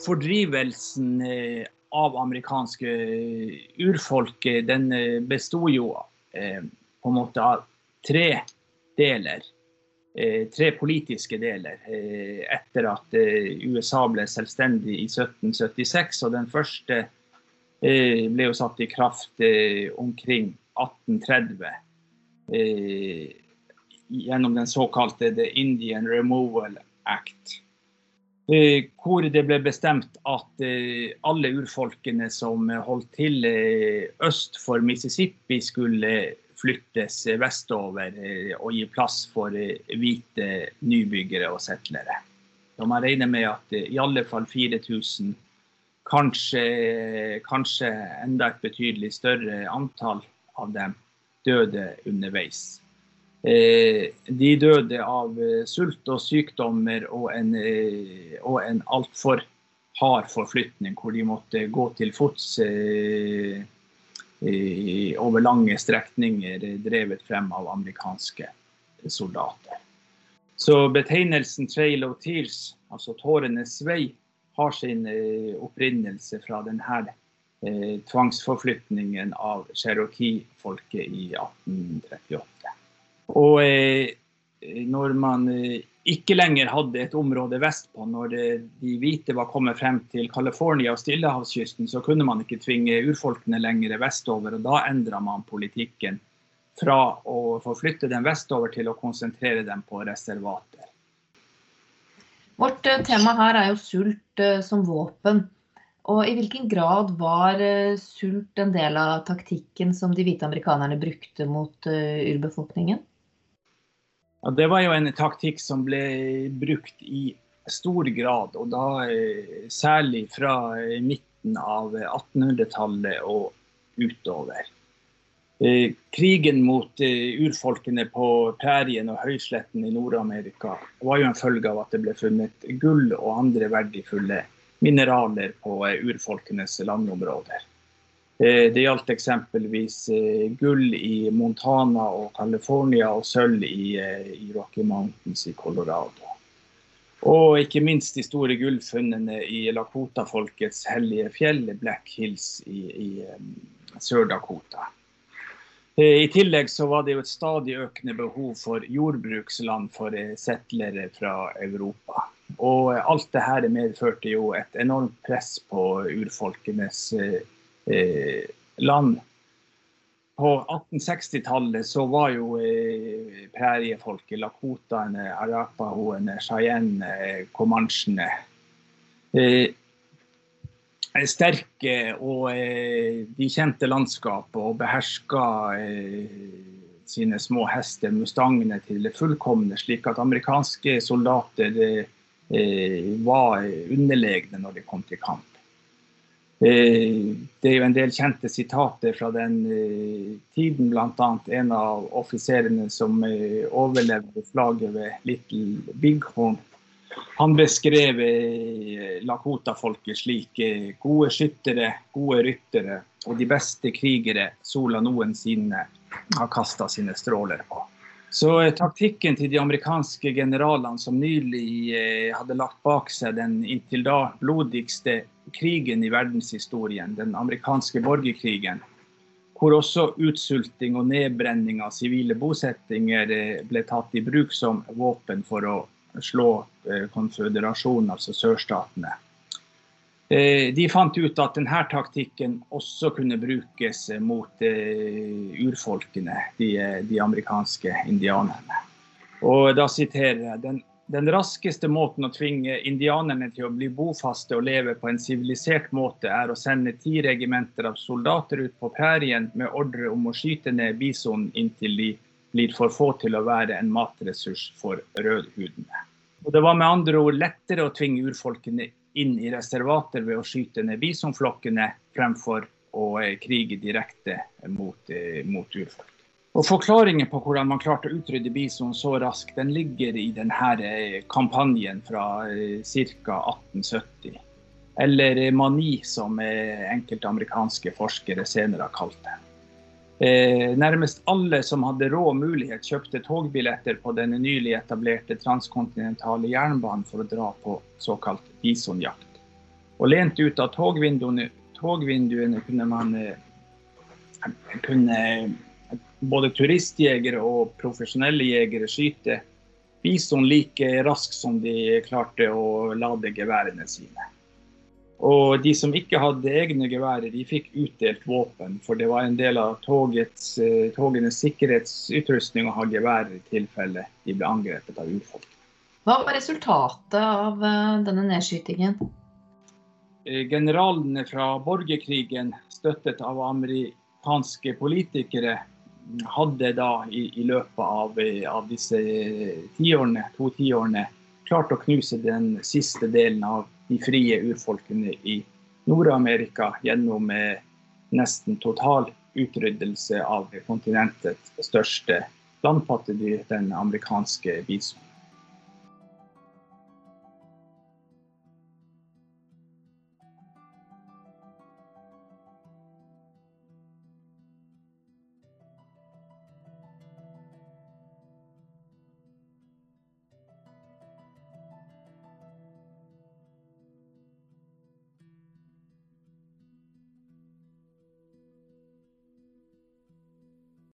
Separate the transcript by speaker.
Speaker 1: fordrivelsen eh, av amerikanske urfolk, den besto jo på en måte av tre deler. Tre politiske deler etter at USA ble selvstendig i 1776. Og den første ble jo satt i kraft omkring 1830 gjennom den såkalte The Indian Removal Act. Eh, hvor det ble bestemt at eh, alle urfolkene som holdt til eh, øst for Mississippi, skulle flyttes vestover og gi plass for hvite nybyggere og settlere. Så man regner med at i alle fall 4000, kanskje, kanskje enda et betydelig større antall av dem, døde underveis. Eh, de døde av eh, sult og sykdommer og en, eh, en altfor hard forflytning, hvor de måtte gå til fots over lange strekninger drevet frem av amerikanske soldater. Så betegnelsen 'Trail of Tears', altså tårenes vei, har sin opprinnelse fra denne tvangsforflytningen av cherokee-folket i 1838. Og eh, når man eh, ikke lenger hadde et område vestpå, når det, de hvite var kommet frem til California og Stillehavskysten, så kunne man ikke tvinge urfolkene lenger vestover. og Da endra man politikken fra å forflytte dem vestover til å konsentrere dem på reservater.
Speaker 2: Vårt eh, tema her er jo sult som våpen. Og I hvilken grad var sult en del av taktikken som de hvite amerikanerne brukte mot urbefolkningen?
Speaker 1: Ja, det var jo en taktikk som ble brukt i stor grad, og da eh, særlig fra eh, midten av 1800-tallet og utover. Eh, krigen mot urfolkene på prærien og høysletten i Nord-Amerika var jo en følge av at det ble funnet gull og andre verdifulle mineraler på urfolkenes landområder. Eh, det gjaldt eksempelvis eh, gull i Montana og California og sølv i, eh, i Rocky Mountains i Colorado. Og ikke minst de store gullfunnene i Lakota-folkets hellige fjell, Black Hills i, i Sør-Dakota. I tillegg så var det jo et stadig økende behov for jordbruksland for settlere fra Europa. Og alt dette medførte jo et enormt press på urfolkenes eh, land. På 1860-tallet så var jo eh, præriefolket, lakotaene, arapahoene, cheyenne, comanchene eh, sterke og eh, de kjente landskapet og beherska eh, sine små hester, mustangene, til det fullkomne, slik at amerikanske soldater eh, var underlegne når de kom til kamp. Eh, det er jo en del kjente sitater fra den eh, tiden, bl.a. en av offiserene som eh, overlevde slaget ved Little Bighorn. Han beskrev Lakota-folket slik gode skyttere, gode ryttere og de beste krigere sola noensinne har kasta sine stråler på. Så taktikken til de amerikanske generalene som nylig hadde lagt bak seg den inntil da blodigste krigen i verdenshistorien, den amerikanske borgerkrigen, hvor også utsulting og nedbrenning av sivile bosettinger eh, ble tatt i bruk som våpen for å slå eh, konføderasjonen, altså sørstatene. Eh, de fant ut at denne taktikken også kunne brukes mot urfolkene, de, de amerikanske indianerne. Og da siterer jeg den den raskeste måten å tvinge indianerne til å bli bofaste og leve på en sivilisert måte, er å sende ti regimenter av soldater ut på prærien med ordre om å skyte ned bison inntil de blir for få til å være en matressurs for rødhudene. Og det var med andre ord lettere å tvinge urfolkene inn i reservater ved å skyte ned bisonflokkene, fremfor å eh, krige direkte mot, eh, mot urfolk. Og Forklaringen på hvordan man klarte å utrydde bison så raskt, den ligger i denne eh, kampanjen fra eh, ca. 1870. Eller eh, mani, som enkelte amerikanske forskere senere har kalt det. Nærmest alle som hadde rå mulighet, kjøpte togbilletter på den nylig etablerte transkontinentale jernbanen for å dra på såkalt bisonjakt. Og lent ut av togvinduene, togvinduene kunne man kunne både turistjegere og profesjonelle jegere skyte bison like raskt som de klarte å lade geværene sine. Og de som ikke hadde egne geværer, de fikk utdelt våpen, for det var en del av togets, eh, togenes sikkerhetsutrustning å ha geværer i tilfelle de ble angrepet av urfolk.
Speaker 2: Hva var resultatet av eh, denne nedskytingen?
Speaker 1: Eh, generalene fra borgerkrigen, støttet av amerikanske politikere, hadde da i, i løpet av, av disse tiårene, to tiårene klart å knuse den siste delen av de frie urfolkene i Nord-Amerika gjennom eh, nesten total utryddelse av kontinentets største landpattedyr, den amerikanske bison.